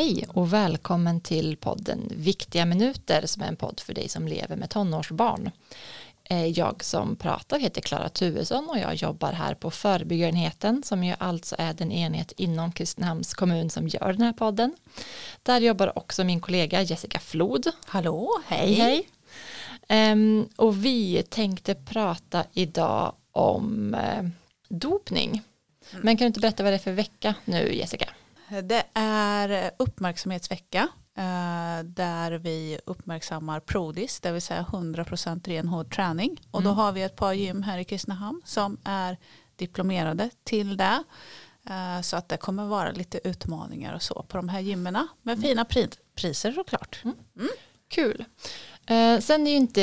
Hej och välkommen till podden Viktiga minuter som är en podd för dig som lever med tonårsbarn. Eh, jag som pratar heter Klara Tuvesson och jag jobbar här på förebyggarenheten som ju alltså är den enhet inom Kristinehamns kommun som gör den här podden. Där jobbar också min kollega Jessica Flod. Hallå, hej hej. Um, och vi tänkte prata idag om uh, dopning. Mm. Men kan du inte berätta vad det är för vecka nu Jessica? Det är uppmärksamhetsvecka eh, där vi uppmärksammar Prodis, det vill säga 100% renhård träning. Och då mm. har vi ett par gym här i Kristinehamn som är diplomerade till det. Eh, så att det kommer vara lite utmaningar och så på de här gymmen med mm. fina priser såklart. Mm. Mm. Kul. Eh, sen är ju inte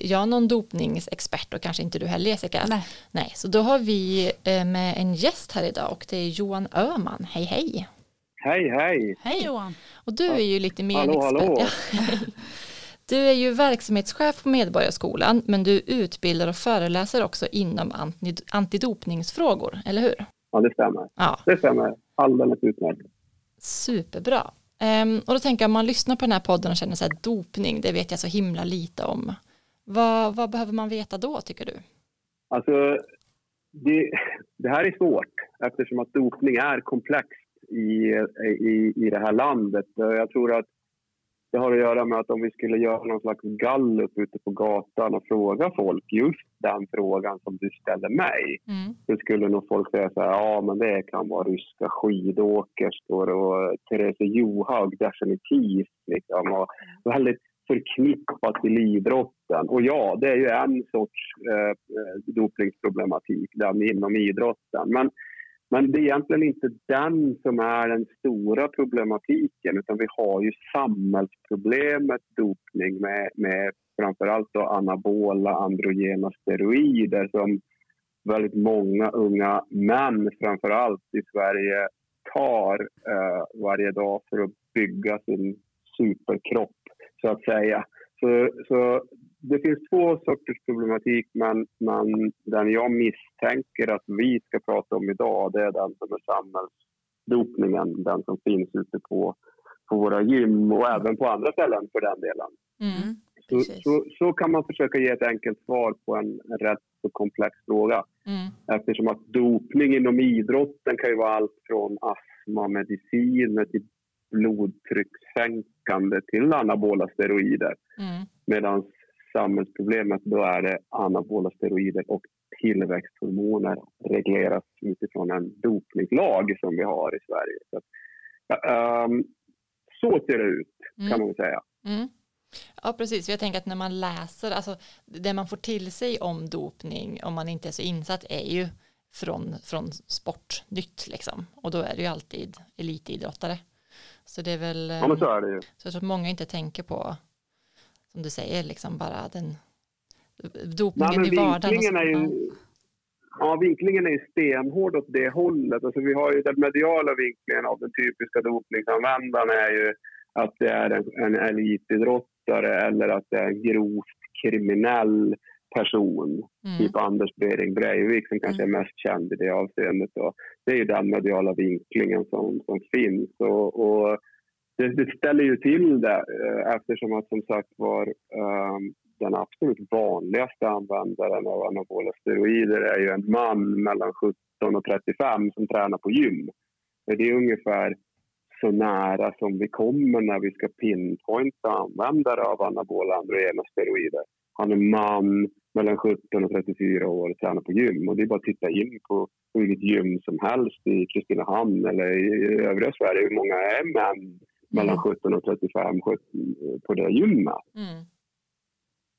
jag någon dopningsexpert och kanske inte du heller Jessica. Nej. Nej, så då har vi eh, med en gäst här idag och det är Johan Öhman. Hej hej! Hej hej! Hej Johan! Och du är ju lite mer hallå, expert. Hallå. Du är ju verksamhetschef på Medborgarskolan men du utbildar och föreläser också inom antidopningsfrågor, eller hur? Ja, det stämmer. Ja. Det stämmer. Alldeles utmärkt. Superbra. Um, och då tänker jag om man lyssnar på den här podden och känner så här dopning, det vet jag så himla lite om. Vad, vad behöver man veta då tycker du? Alltså, det, det här är svårt eftersom att dopning är komplext i, i, i det här landet. Jag tror att det har att göra med att om vi skulle göra någon slags gallup ute på gatan och fråga folk just den frågan som du ställer mig. Mm. Skulle nog folk säga så här, ja men det kan vara ryska skidåkerskor och Therese Johaug definitivt. Liksom, och väldigt förknippat till idrotten. Och ja, det är ju en sorts eh, dopningsproblematik den inom idrotten. Men men det är egentligen inte den som är den stora problematiken utan vi har ju samhällsproblemet dopning med, med framförallt då anabola androgena steroider som väldigt många unga män framförallt i Sverige tar eh, varje dag för att bygga sin superkropp, så att säga. Så, så det finns två sorters problematik, men, men den jag misstänker att vi ska prata om idag det är den som är samhällsdopningen, den som finns ute på, på våra gym och även på andra ställen för den delen. Mm, så, så, så, kan man försöka ge ett enkelt svar på en rätt så komplex fråga. Mm. Eftersom att dopning inom idrotten kan ju vara allt från astmamediciner till blodtryckssänkande till anabola steroider. Mm. Medan samhällsproblemet då är det anabola steroider och tillväxthormoner regleras utifrån en dopningslag som vi har i Sverige. Så, um, så ser det ut kan mm. man säga. Mm. Ja, precis. Jag tänker att när man läser, alltså det man får till sig om dopning, om man inte är så insatt, är ju från, från Sportnytt liksom. Och då är det ju alltid elitidrottare. Så det är väl... Ja, men så är det ju. Så jag tror att många inte tänker på som du säger, liksom bara den dopningen Nej, i vardagen. Är ju, ja, vinklingen är ju stenhård åt det hållet. Alltså, vi har ju den mediala vinklingen av den typiska dopningsanvändaren är ju att det är en, en elitidrottare eller att det är en grovt kriminell person, mm. typ Anders Bering Breivik som kanske mm. är mest känd i det avseendet. Och det är ju den mediala vinklingen som, som finns. Och, och det, det, ställer ju till det eh, eftersom att som sagt var um, den absolut vanligaste användaren av anabola steroider är ju en man mellan 17 och 35 som tränar på gym. Det är ungefär så nära som vi kommer när vi ska pinpointa användare av anabola androgena steroider. Han är man mellan 17 och 34 år och tränar på gym. Och det är bara att titta in på vilket gym som helst i Kristinehamn eller i övriga Sverige hur många är män mellan 17 och 35 på det gymmet. Mm.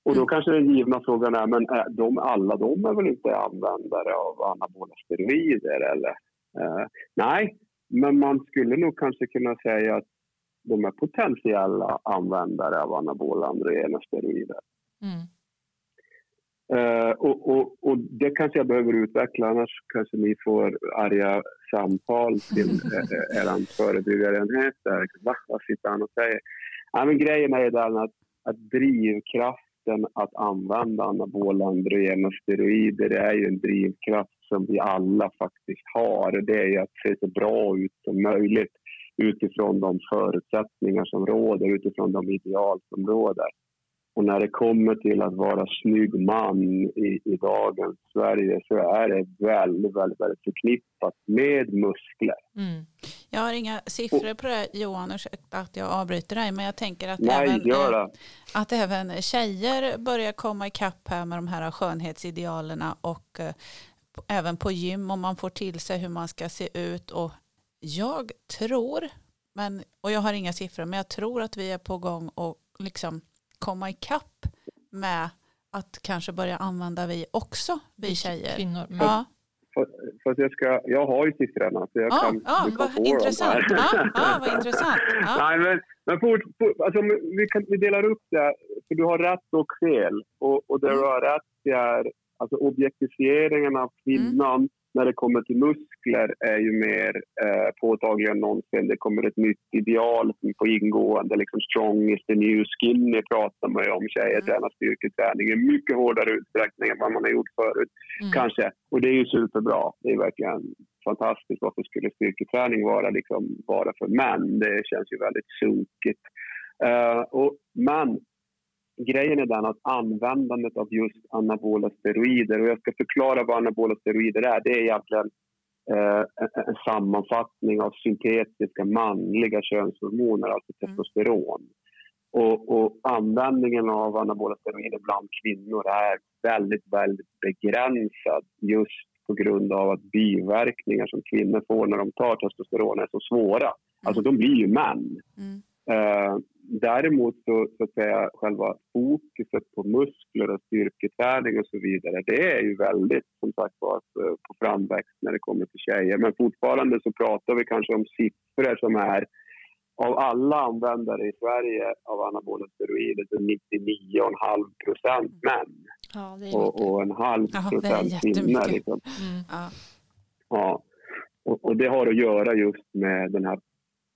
Och då kanske den givna frågan är, men är de, alla de är väl inte användare av anabola steroider eller? Eh, nej, men man skulle nog kanske kunna säga att de är potentiella användare av anabola androgena steroider. Mm. Uh, och, och, och, det kanske jag behöver utveckla, annars kanske ni får arga samtal till uh, er förebyggarenhet. Va? Vad sitter han och säger? Ja, men grejen är den att, att drivkraften att använda anabola androgena steroider är ju en drivkraft som vi alla faktiskt har. Det är ju att se så bra ut som möjligt utifrån de förutsättningar som råder, utifrån de ideal som råder. Och när det kommer till att vara snygg man i, i dagens Sverige så är det väldigt, väldigt, väldigt förknippat med muskler. Mm. Jag har inga siffror på det Johan, ursäkta att jag avbryter dig, men jag tänker att, Nej, även, det. att även tjejer börjar komma ikapp här med de här skönhetsidealerna och eh, även på gym om man får till sig hur man ska se ut och jag tror, men, och jag har inga siffror, men jag tror att vi är på gång och liksom komma ikapp med att kanske börja använda vi också, vi tjejer. Kvinnor. Mm. Ja. Fast jag, ska, jag har ju siffrorna så jag ja, kan, kan vad intressant. Ja, ja, vad intressant. Ja. Nej, men, men fort, fort, alltså, vi, kan, vi delar upp det, för du har rätt och fel. Och, och det mm. du har rätt är alltså objektifieringen av kvinnan mm när det kommer till muskler är ju mer eh, påtaglig än någonsin. Det kommer ett nytt ideal på ingående. Liksom strong is the new skinny pratar man ju om. Tjejer mm. tränar styrketräning i mycket hårdare utsträckning än vad man har gjort förut. Mm. Kanske. Och det är ju superbra. Det är verkligen fantastiskt. Varför skulle styrketräning vara liksom bara för män? Det känns ju väldigt sunkigt. Uh, och, men grejen är den att användandet av just anabola steroider, och jag ska förklara vad anabola steroider är, det är egentligen eh, en sammanfattning av syntetiska manliga könshormoner, alltså mm. testosteron. Och, och, användningen av anabola steroider bland kvinnor är väldigt, väldigt begränsad just på grund av att biverkningar som kvinnor får när de tar testosteron är så svåra. Alltså de blir ju män. Mm. Uh, däremot så, så att säga, själva fokuset på muskler och styrketräning och så vidare, det är ju väldigt som sagt var eh, på framväxt när det kommer till tjejer. Men fortfarande så pratar vi kanske om siffror som är av alla användare i Sverige av anabola steroider så 99,5 procent män. Ja, och, och, en halv procent kvinnor. Liksom. Mm. Ja. ja. Och, och, det har att göra just med den här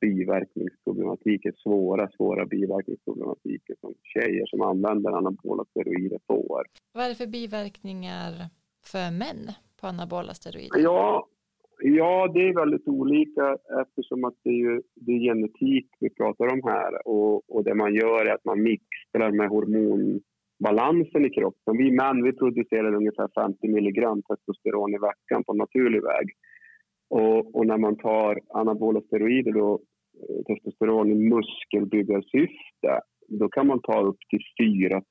biverkningsproblematiken, svåra, svåra biverkningsproblematiken som tjejer som använder anabola steroider får. Vad är det för biverkningar för män på anabola steroider? Ja, ja det är väldigt olika eftersom att det är, ju, det är genetik vi pratar om här och, och det man gör är att man mixtrar med hormonbalansen i kroppen. Vi män vi producerar ungefär 50 milligram testosteron i veckan på naturlig väg. Och, och, när man tar anabola steroider, då, eh, testosteron i muskelbyggarsyfte, då kan man ta upp till 4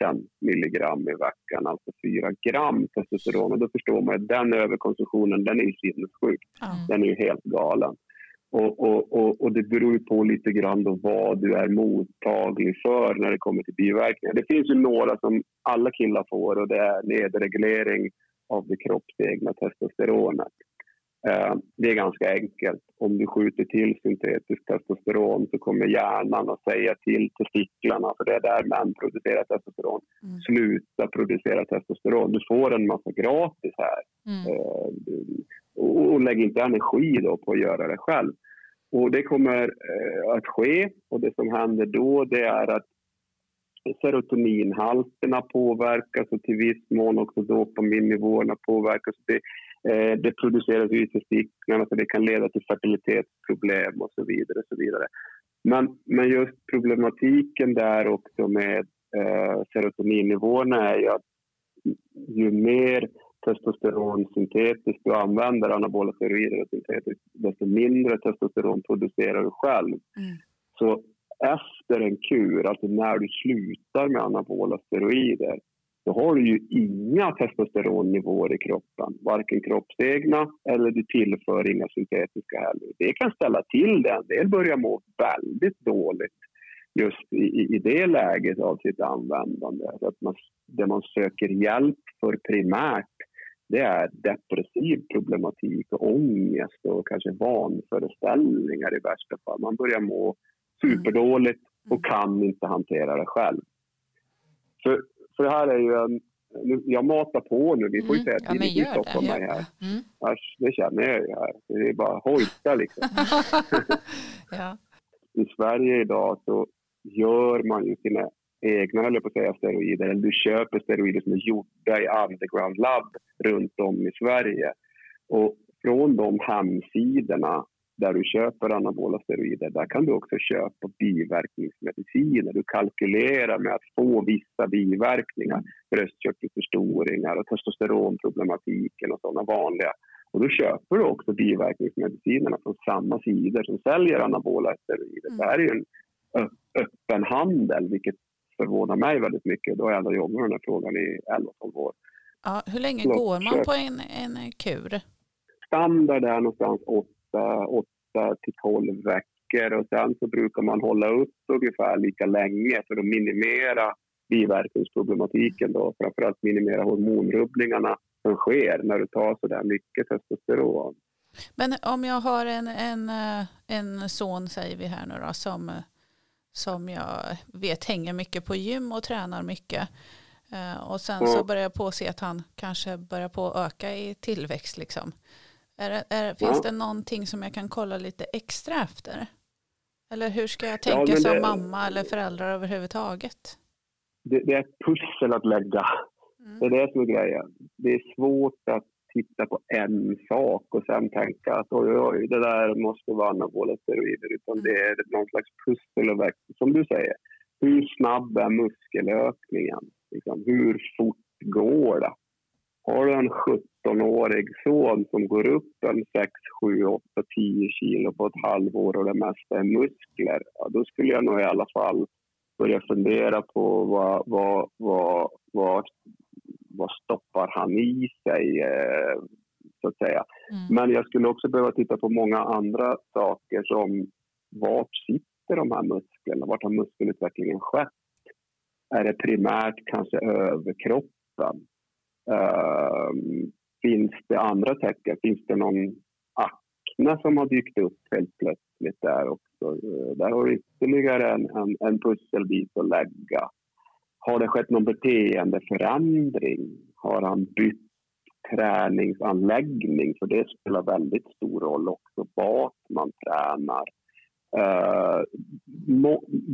000 milligram i veckan, alltså 4 gram testosteron. Och då förstår man att den överkonsumtionen den är ju sinnessjuk. Mm. Den är ju helt galen. Och, och, och, och, det beror på lite grann då vad du är mottaglig för när det kommer till biverkningar. Det finns ju några som alla killar får och det är nedreglering av det kroppsegna testosteronet. Eh, det är ganska enkelt. Om du skjuter till syntetiskt testosteron så kommer hjärnan att säga till testiklarna, för det är där män producerar testosteron, mm. sluta producera testosteron. Du får en massa gratis här. Mm. Eh, och lägg inte energi då på att göra det själv. Och det kommer eh, att ske och det som händer då det är att serotoninhalterna påverkas och till viss mån också dopaminnivåerna påverkas. Det, Eh, det produceras i testiklarna så det kan leda till fertilitetsproblem och så vidare. Och så vidare. Men, men just problematiken där också med eh, serotoninnivåerna är ju att ju mer testosteron syntetiskt du använder anabola steroider och syntetiskt, desto mindre testosteron producerar du själv. Mm. Så efter en kur, alltså när du slutar med anabola steroider, då har du ju inga testosteronnivåer i kroppen. Varken kroppsegna eller du tillför inga syntetiska heller. Det kan ställa till det. En del börjar må väldigt dåligt just i, i det läget av sitt användande. Så att man, det man söker hjälp för primärt det är depressiv problematik och ångest och kanske vanföreställningar i värsta fall. Man börjar må superdåligt och kan inte hantera det själv. För för det här är ju en... Jag matar på nu, vi får ju säga mm. till ja, stoppa mig här. Mm. Asch, det känner jag ju här. Det är bara hojta liksom. ja. I Sverige idag så gör man ju sina egna, eller på att säga, steroider. Eller du köper steroider som är gjorda i underground lab runt om i Sverige. Och från de hemsidorna där du köper anabola steroider, där kan du också köpa biverkningsmediciner. Du kalkylerar med att få vissa biverkningar, bröstkörtelförstoringar och testosteronproblematiken och sådana vanliga. Och då köper du också biverkningsmedicinerna från samma sidor som säljer anabola steroider. Mm. Det här är en öppen handel, vilket förvånar mig väldigt mycket. Då har jag ändå jobbat med den här frågan i 11-12 år. Ja, hur länge går man på en, en kur? Standard är någonstans 8 till 12 veckor och sen så brukar man hålla upp ungefär lika länge för att minimera biverkningsproblematiken då, framförallt minimera hormonrubbningarna som sker när du tar så där mycket testosteron. Men om jag har en, en, en son, säger vi här nu då, som, som jag vet hänger mycket på gym och tränar mycket. Eh, och sen så börjar jag på att se att han kanske börjar på att öka i tillväxt. Liksom. Är, är, finns ja. det någonting som jag kan kolla lite extra efter? Eller hur ska jag tänka ja, som det, mamma eller föräldrar överhuvudtaget? Det, det är ett pussel att lägga. Mm. Det är det som är grejen. Det är svårt att titta på en sak och sen tänka att oj, oj, det där måste vara anabola steroider. Utan mm. det är någon slags pussel och växt. Som du säger, hur snabb är muskelökningen? Liksom, hur fort går det? Har du en 17-årig son som går upp en 6, 7, 8, 10 kilo på ett halvår och det mesta är muskler, ja, då skulle jag nog i alla fall börja fundera på vad, vad, vad, vad, vad stoppar han i sig, eh, så att säga. Mm. Men jag skulle också behöva titta på många andra saker som vart sitter de här musklerna? Vart har muskelutvecklingen skett? Är det primärt kanske överkroppen? Uh, finns det andra tecken? Finns det någon akne som har dykt upp helt plötsligt där också? Uh, där har du ytterligare en, en, en pusselbit att lägga. Har det skett någon beteendeförändring? Har han bytt träningsanläggning? För det spelar väldigt stor roll också vart man tränar. Uh,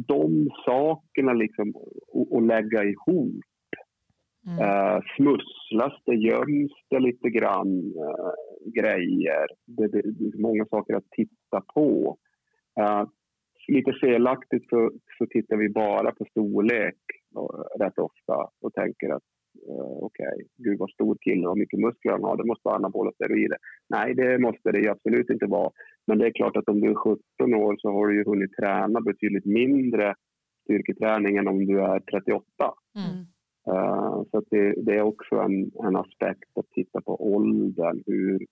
de sakerna liksom att lägga ihop Mm. Uh, smusslas det, göms det lite grann uh, grejer. Det, det, det, är många saker att titta på. Uh, lite felaktigt så, så tittar vi bara på storlek rätt ofta och tänker att okej, okay, gud vad stor kille och mycket muskler han har, det måste vara anabola steroider. Nej, det måste det absolut inte vara. Men det är klart att om du är 17 år så har du ju hunnit träna betydligt mindre styrketräning än om du är 38. Mm. Uh, så det, det, är också en, en aspekt att titta på åldern. Hur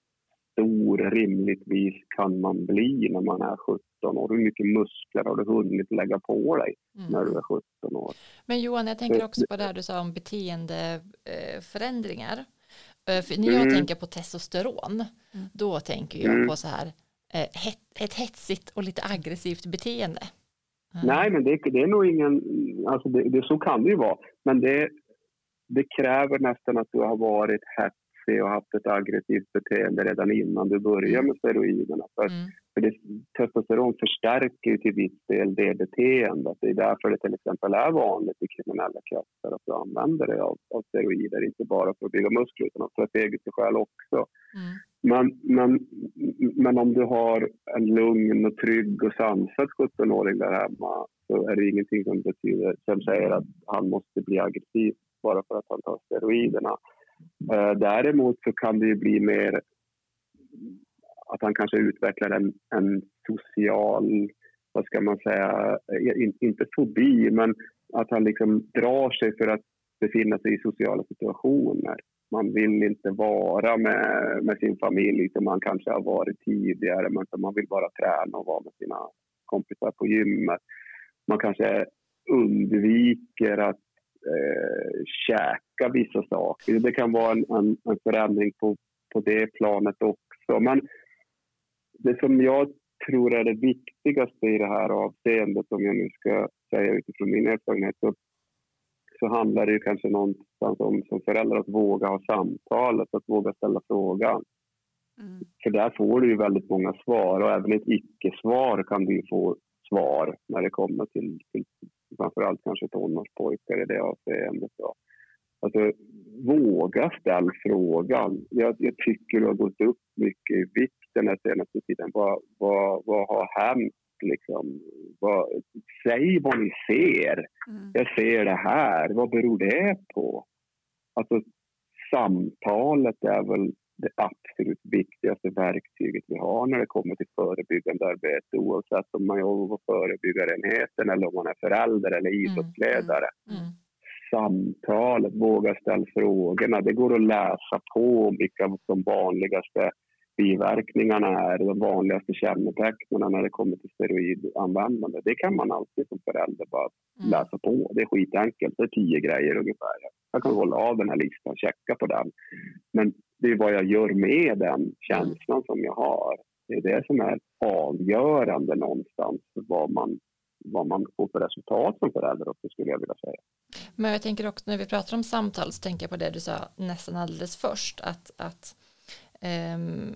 stor rimligtvis kan man bli när man är 17 år? Hur mycket muskler har du hunnit lägga på dig mm. när du är 17 år? Men Johan, jag tänker också på det här du sa om beteendeförändringar. Eh, för när jag mm. tänker på testosteron, mm. då tänker jag mm. på så här ett hetsigt och lite aggressivt beteende. Nej, men det, det, är nog ingen... Alltså det, det, så kan det ju vara. Men det, det kräver nästan att du har varit hetsig och haft ett aggressivt beteende redan innan du börjar med steroiderna. För, mm. för det, testosteron förstärker ju till viss del det beteendet. Det är därför det till exempel är vanligt i kriminella kretsar att du använder dig av, av steroider. Inte bara för att bygga muskler utan av strategiska skäl också. Mm. Men, men, men om du har en lugn och trygg och sansad 17-åring där hemma så är det ingenting som, betyder, som säger att han måste bli aggressiv bara för att han tar steroiderna. Eh, däremot så kan det ju bli mer att han kanske utvecklar en, en social, vad ska man säga, eh, in, inte fobi, men att han liksom drar sig för att befinna sig i sociala situationer. Man vill inte vara med, med sin familj som man kanske har varit tidigare, men man vill bara träna och vara med sina kompisar på gymmet. Man kanske undviker att eh, käka vissa saker. Det kan vara en, en, en förändring på, på det planet också. Men det som jag tror är det viktigaste i det här avseendet, om jag nu ska säga utifrån min erfarenhet, så, så handlar det ju kanske någonstans om som förälder att våga ha samtalet, att våga ställa frågan. Mm. För där får du ju väldigt många svar och även ett icke-svar kan du få svar när det kommer till, till framförallt kanske tonårspojkar i det avseendet. Alltså, våga ställa frågan. Jag, jag tycker du har gått upp mycket i vikt den senaste tiden. Vad, vad, vad har hänt? Liksom? Vad, säg vad ni ser. Mm. Jag ser det här. Vad beror det på? Alltså, samtalet är väl det absolut viktigaste verktyget vi har när det kommer till förebyggande arbete oavsett om man jobbar på förebyggarenheten eller om man är förälder eller mm, idrottsledare. Mm. Mm. Samtalet, våga ställa frågorna. Det går att läsa på om vilka de vanligaste biverkningarna är, de vanligaste kännetecknen när det kommer till steroidanvändande. Det kan man alltid som förälder bara mm. läsa på. Det är skitenkelt. Det är tio grejer ungefär. Jag kan hålla av den här listan, checka på den. Men det är vad jag gör med den känslan som jag har. Det är det som är avgörande någonstans för vad man, vad man får för resultat som förälder också skulle jag vilja säga. Men jag tänker också när vi pratar om samtal så tänker jag på det du sa nästan alldeles först att, att um,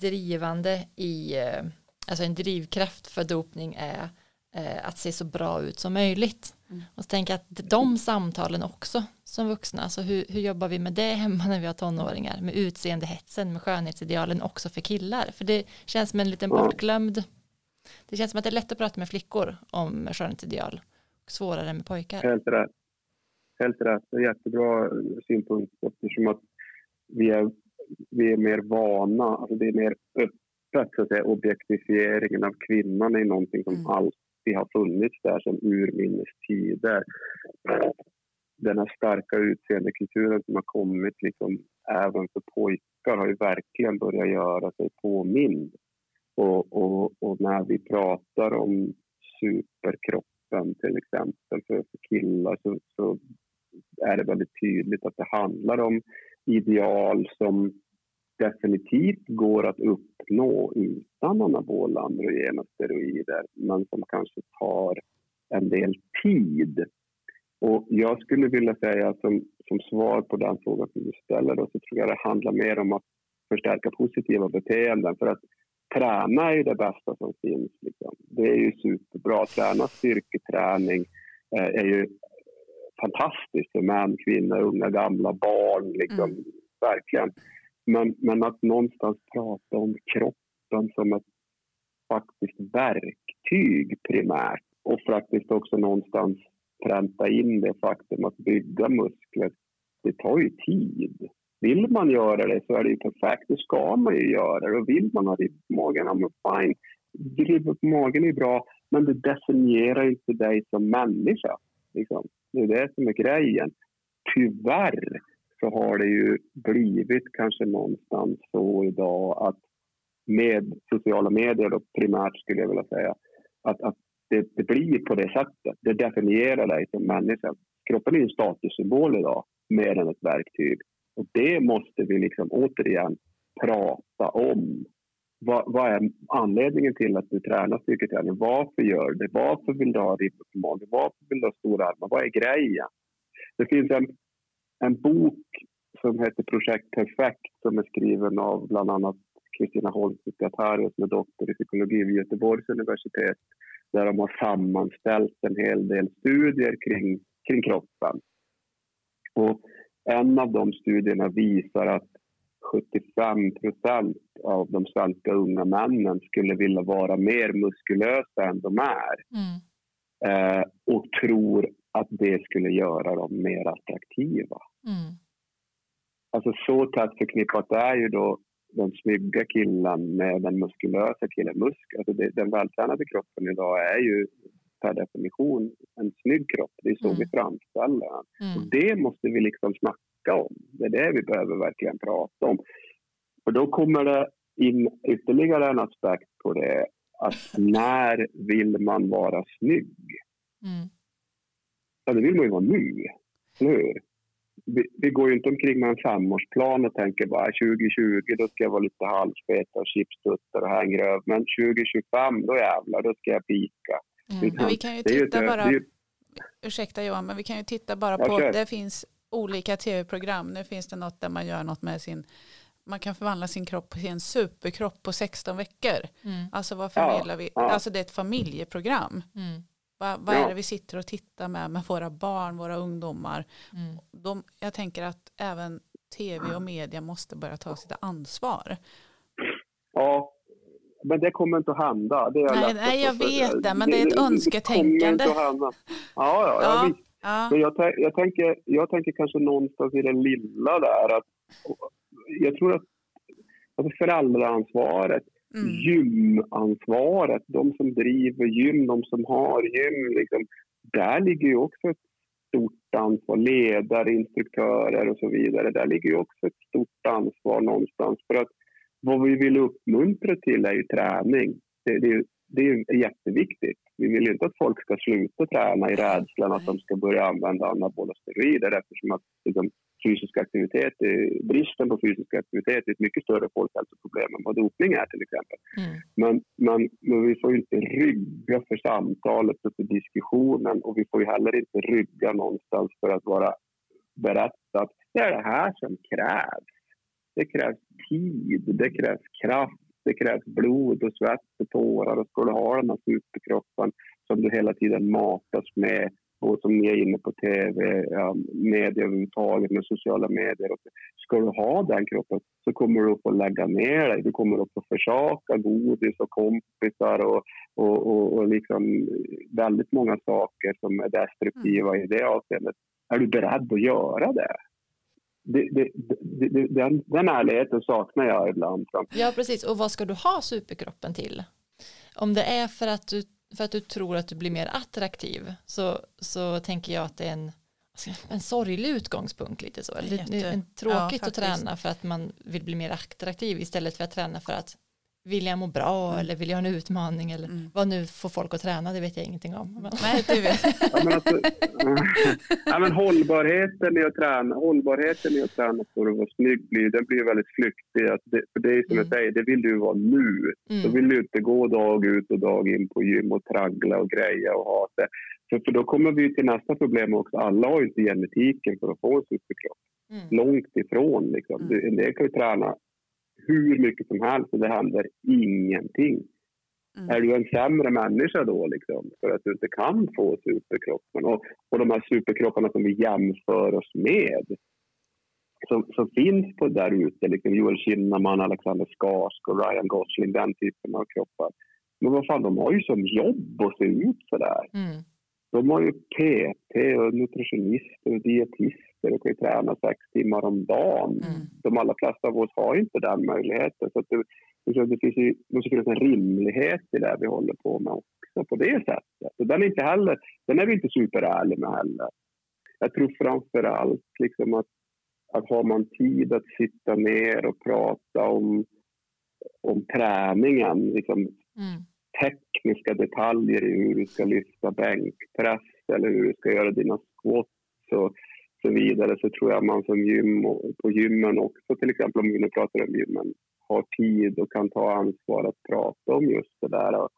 drivande i, eh, alltså en drivkraft för dopning är uh, att se så bra ut som möjligt. Mm. Och jag att de samtalen också som vuxna, alltså hur, hur jobbar vi med det hemma när vi har tonåringar, med utseendehetsen, med skönhetsidealen också för killar, för det känns som en liten bortglömd, det känns som att det är lätt att prata med flickor om skönhetsideal, och svårare med pojkar. Helt rätt. Helt rätt, det är jättebra synpunkt eftersom att vi är, vi är mer vana, alltså det är mer öppet så att säga, objektifieringen av kvinnan är någonting som mm. alltid har funnits där sedan urminnes tider den här starka utseendekulturen som har kommit liksom, även för pojkar har ju verkligen börjat göra sig påmind. Och, och, och när vi pratar om superkroppen till exempel för, för killar så, så, är det väldigt tydligt att det handlar om ideal som definitivt går att uppnå utan anabola androgena steroider men som kanske tar en del tid och jag skulle vilja säga som, som svar på den frågan som du ställer då, så tror jag det handlar mer om att förstärka positiva beteenden. För att träna är ju det bästa som finns. Liksom. Det är ju superbra. Träna styrketräning eh, är ju fantastiskt för män, kvinnor, unga, gamla, barn. Liksom. Mm. Verkligen. Men, men att någonstans prata om kroppen som ett faktiskt verktyg primärt och faktiskt också någonstans pränta in det faktum att bygga muskler, det tar ju tid. Vill man göra det så är det ju perfekt, det ska man ju göra det. Och vill man ha ribb på magen, ja men fine. Ribba på magen är bra, men det definierar inte dig som människa. Liksom. Det är det som är grejen. Tyvärr så har det ju blivit kanske någonstans så idag att med sociala medier då primärt skulle jag vilja säga att, att det, det, blir på det sättet. Det definierar dig som människa. Kroppen är en statussymbol idag, mer än ett verktyg. Och det måste vi liksom återigen prata om. Vad, vad är anledningen till att du tränar styrketräning? Varför gör du det? Varför vill du ha ribbor på magen? Varför vill du ha stora armar? Vad är grejen? Det finns en, en bok som heter Projekt Perfekt som är skriven av bland annat Kristina Holmqvist som är doktor i psykologi vid Göteborgs universitet där de har sammanställt en hel del studier kring, kring kroppen. Och en av de studierna visar att 75 procent av de svenska unga männen skulle vilja vara mer muskulösa än de är. Mm. Eh, och tror att det skulle göra dem mer attraktiva. Mm. Alltså så tätt förknippat är ju då den snygga killen med den muskulösa killen. Musk, alltså det, den vältränade kroppen idag är ju per definition en snygg kropp. Det är så mm. vi framställer den. Mm. Och det måste vi liksom snacka om. Det är det vi behöver verkligen prata om. Och då kommer det in ytterligare en aspekt på det. Att när vill man vara snygg? Mm. Ja, det vill man ju vara nu. Eller hur? vi, vi, går ju inte omkring med en femårsplan och tänker bara 2020 då ska jag vara lite halvfet och chipstuttar och hängröv. Men 2025 då jävlar, då ska jag pika. Mm. Men vi kan ju titta bara, ju... ursäkta Johan, men vi kan ju titta bara på, ja, det finns olika tv-program. Nu finns det något där man gör något med sin man kan förvandla sin kropp till en superkropp på 16 veckor. Mm. Alltså vad förmedlar ja, vi? Ja. Alltså det är ett familjeprogram. Mm. Vad, vad ja. är det vi sitter och tittar med med våra barn, våra ungdomar? Mm. De, jag tänker att även tv och media måste börja ta sitt ansvar. Ja, men det kommer inte att hända. Det nej, nej, jag vet det, men det är ett önsketänkande. Det kommer inte att hända. Ja, ja, ja, ja, ja. Men jag, jag, tänker, jag tänker kanske någonstans i det lilla där att jag tror att alltså föräldraansvaret, mm. gymansvaret, de som driver gym, de som har gym, liksom, där ligger ju också ett stort ansvar. Ledare, instruktörer och så vidare. Där ligger ju också ett stort ansvar någonstans. För att vad vi vill uppmuntra till är ju träning. Det, det, det är jätteviktigt. Vi vill inte att folk ska sluta träna i rädslan att de ska börja använda anabola steroider eftersom att liksom, fysisk aktivitet, bristen på fysisk aktivitet är ett mycket större folkhälsoproblem än vad dopning är till exempel. Mm. Men, men, men, vi får inte rygga för samtalet och för diskussionen och vi får heller inte rygga någonstans för att vara berätta att det är det här som krävs. Det krävs tid, det krävs kraft, det krävs blod och svett och tårar och ska du ha den här superkroppen som du hela tiden matas med och som ni är inne på tv, ja, media överhuvudtaget med sociala medier. Ska du ha den kroppen så kommer du att få lägga ner dig. Du kommer att få försaka godis och kompisar och, och, och, och liksom väldigt många saker som är destruktiva mm. i det avseendet. Är du beredd att göra det? Det, det, det, den, den ärligheten saknar jag ibland. Ja, precis. Och vad ska du ha superkroppen till? Om det är för att du för att du tror att du blir mer attraktiv så, så tänker jag att det är en, en sorglig utgångspunkt lite så. Är en tråkigt ja, att träna för att man vill bli mer attraktiv istället för att träna för att vill jag må bra mm. eller vill jag ha en utmaning eller mm. vad nu får folk att träna det vet jag ingenting om. Men. Nej, du vet. ja, men alltså, ja, men hållbarheten i att träna, hållbarheten i att träna för att vara snygg blir, den blir väldigt flyktig. Att det, för det är som mm. jag säger, det vill du vara nu. Mm. Då vill du inte gå dag ut och dag in på gym och traggla och greja och ha det. För, för då kommer vi till nästa problem också. Alla har ju inte genetiken för att få en superkropp. Mm. Långt ifrån. Liksom. Mm. En del kan ju träna hur mycket som helst och det händer ingenting. Mm. Är du en sämre människa då liksom, för att du inte kan få superkroppen? Och, och de här superkropparna som vi jämför oss med som, som finns på där ute, liksom Joel Kinnaman, Alexander Skarsgård, Ryan Gosling, den typen av kroppar. Men vad fan, de har ju som jobb att se ut så där. Mm. De har ju PT och nutritionister och dietister och kan ju träna sex timmar om dagen. Mm. De allra flesta av oss har inte den möjligheten. Så det, det finns ju, måste finnas en rimlighet i det vi håller på med också på det sättet. Och den, är inte heller, den är vi inte superärliga med heller. Jag tror framför allt liksom att, att har man tid att sitta ner och prata om, om träningen, liksom, mm tekniska detaljer i hur du ska lyfta bänkpress eller hur du ska göra dina squats och så vidare så tror jag man som gym och på gymmen också till exempel om vi nu pratar om gymmen har tid och kan ta ansvar att prata om just det där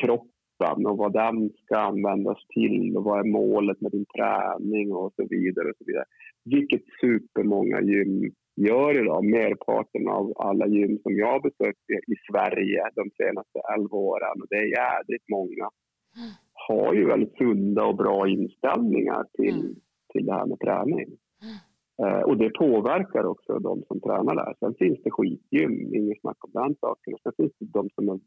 kroppen och vad den ska användas till och vad är målet med din träning och så vidare. Och så vidare. Vilket supermånga gym gör idag. Merparten av alla gym som jag har besökt i Sverige de senaste 11 åren, och det är jädrigt många, har ju väldigt sunda och bra inställningar till, mm. Till det här med träning. Uh, och det påverkar också de som tränar där. Sen finns det skitgym, inget snack om den saken. Sen finns det de som är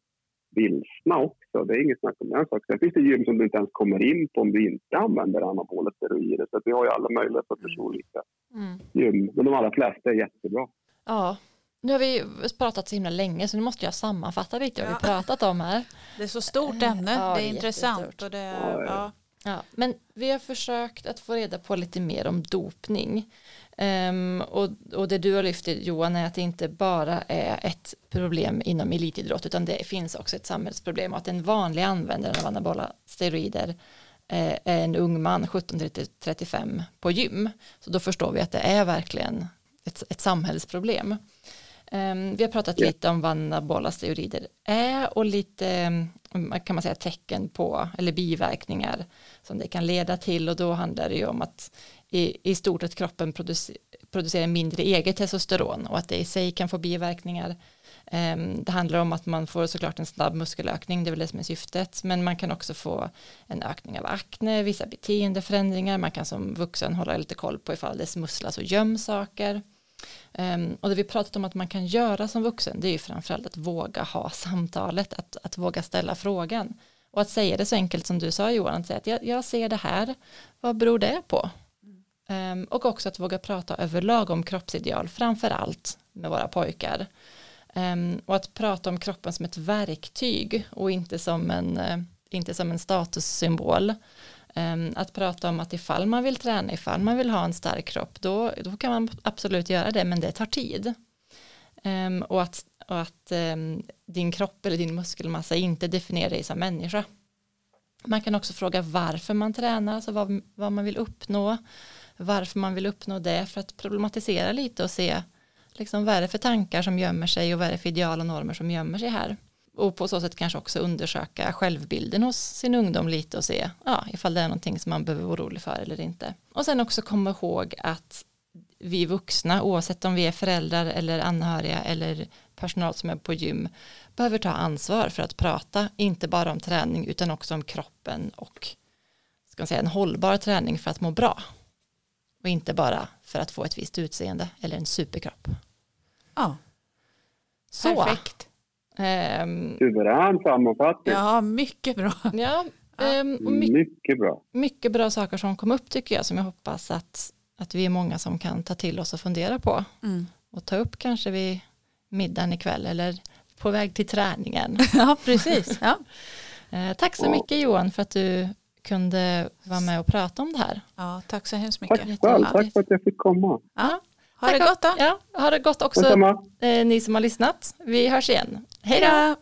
vilsna också. Det är inget snack om den saken. Sen finns det gym som du inte ens kommer in på om du inte använder anabola steroider. Så vi har ju alla möjliga sorters mm. olika mm. gym. Men de allra flesta är jättebra. Ja, nu har vi pratat så himla länge så nu måste jag sammanfatta lite vad ja. vi pratat om här. Det är så stort ämne, ja, det är intressant. Och det, ja, ja men vi har försökt att få reda på lite mer om dopning. Um, och, och det du har lyft Johan är att det inte bara är ett problem inom elitidrott utan det finns också ett samhällsproblem och att en vanlig användare av anabola steroider eh, är en ung man 17-35 på gym. Så då förstår vi att det är verkligen ett, ett samhällsproblem. Um, vi har pratat yeah. lite om vad anabola steroider är och lite kan man säga tecken på eller biverkningar som det kan leda till och då handlar det ju om att i, i stort att kroppen producer, producerar mindre eget testosteron och att det i sig kan få biverkningar. Ehm, det handlar om att man får såklart en snabb muskelökning, det är väl det som är syftet, men man kan också få en ökning av akne, vissa beteendeförändringar, man kan som vuxen hålla lite koll på ifall det smusslas och göms saker. Um, och det vi pratat om att man kan göra som vuxen det är ju framförallt att våga ha samtalet, att, att våga ställa frågan. Och att säga det så enkelt som du sa Johan, att säga att jag, jag ser det här, vad beror det på? Um, och också att våga prata överlag om kroppsideal, framförallt med våra pojkar. Um, och att prata om kroppen som ett verktyg och inte som en, uh, inte som en statussymbol. Ehm, att prata om att ifall man vill träna, ifall man vill ha en stark kropp, då, då kan man absolut göra det, men det tar tid. Ehm, och att, och att ehm, din kropp eller din muskelmassa inte definierar dig som människa. Man kan också fråga varför man tränar, alltså vad, vad man vill uppnå, varför man vill uppnå det, för att problematisera lite och se liksom, vad är det för tankar som gömmer sig och vad är det för ideal och normer som gömmer sig här och på så sätt kanske också undersöka självbilden hos sin ungdom lite och se ja, ifall det är någonting som man behöver vara orolig för eller inte. Och sen också komma ihåg att vi vuxna, oavsett om vi är föräldrar eller anhöriga eller personal som är på gym, behöver ta ansvar för att prata, inte bara om träning utan också om kroppen och ska man säga, en hållbar träning för att må bra. Och inte bara för att få ett visst utseende eller en superkropp. Ja, Så. perfekt. Ehm, Suverän sammanfattning. Ja, mycket bra. ja, ehm, och mycket, Mycket bra. mycket bra saker som kom upp tycker jag som jag hoppas att, att vi är många som kan ta till oss och fundera på Mm. och ta upp kanske vid middagen ikväll eller på väg till träningen. Ja, precis. Ja. Eh, tack så mycket Johan för att du kunde vara med och prata om det här. ja, tack så hemskt Tack mycket. själv. Tack för att jag fick komma. Ja. Ha Tack det gott då. Ja, ha det gott också eh, ni som har lyssnat. Vi hörs igen. Hej då.